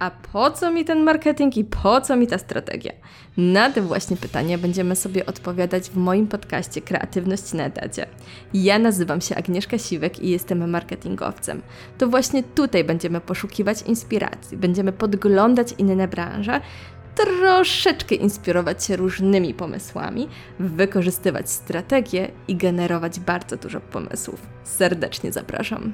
A po co mi ten marketing i po co mi ta strategia? Na te właśnie pytania będziemy sobie odpowiadać w moim podcaście Kreatywność na etacie. Ja nazywam się Agnieszka Siwek i jestem marketingowcem. To właśnie tutaj będziemy poszukiwać inspiracji, będziemy podglądać inne branże, troszeczkę inspirować się różnymi pomysłami, wykorzystywać strategie i generować bardzo dużo pomysłów. Serdecznie zapraszam.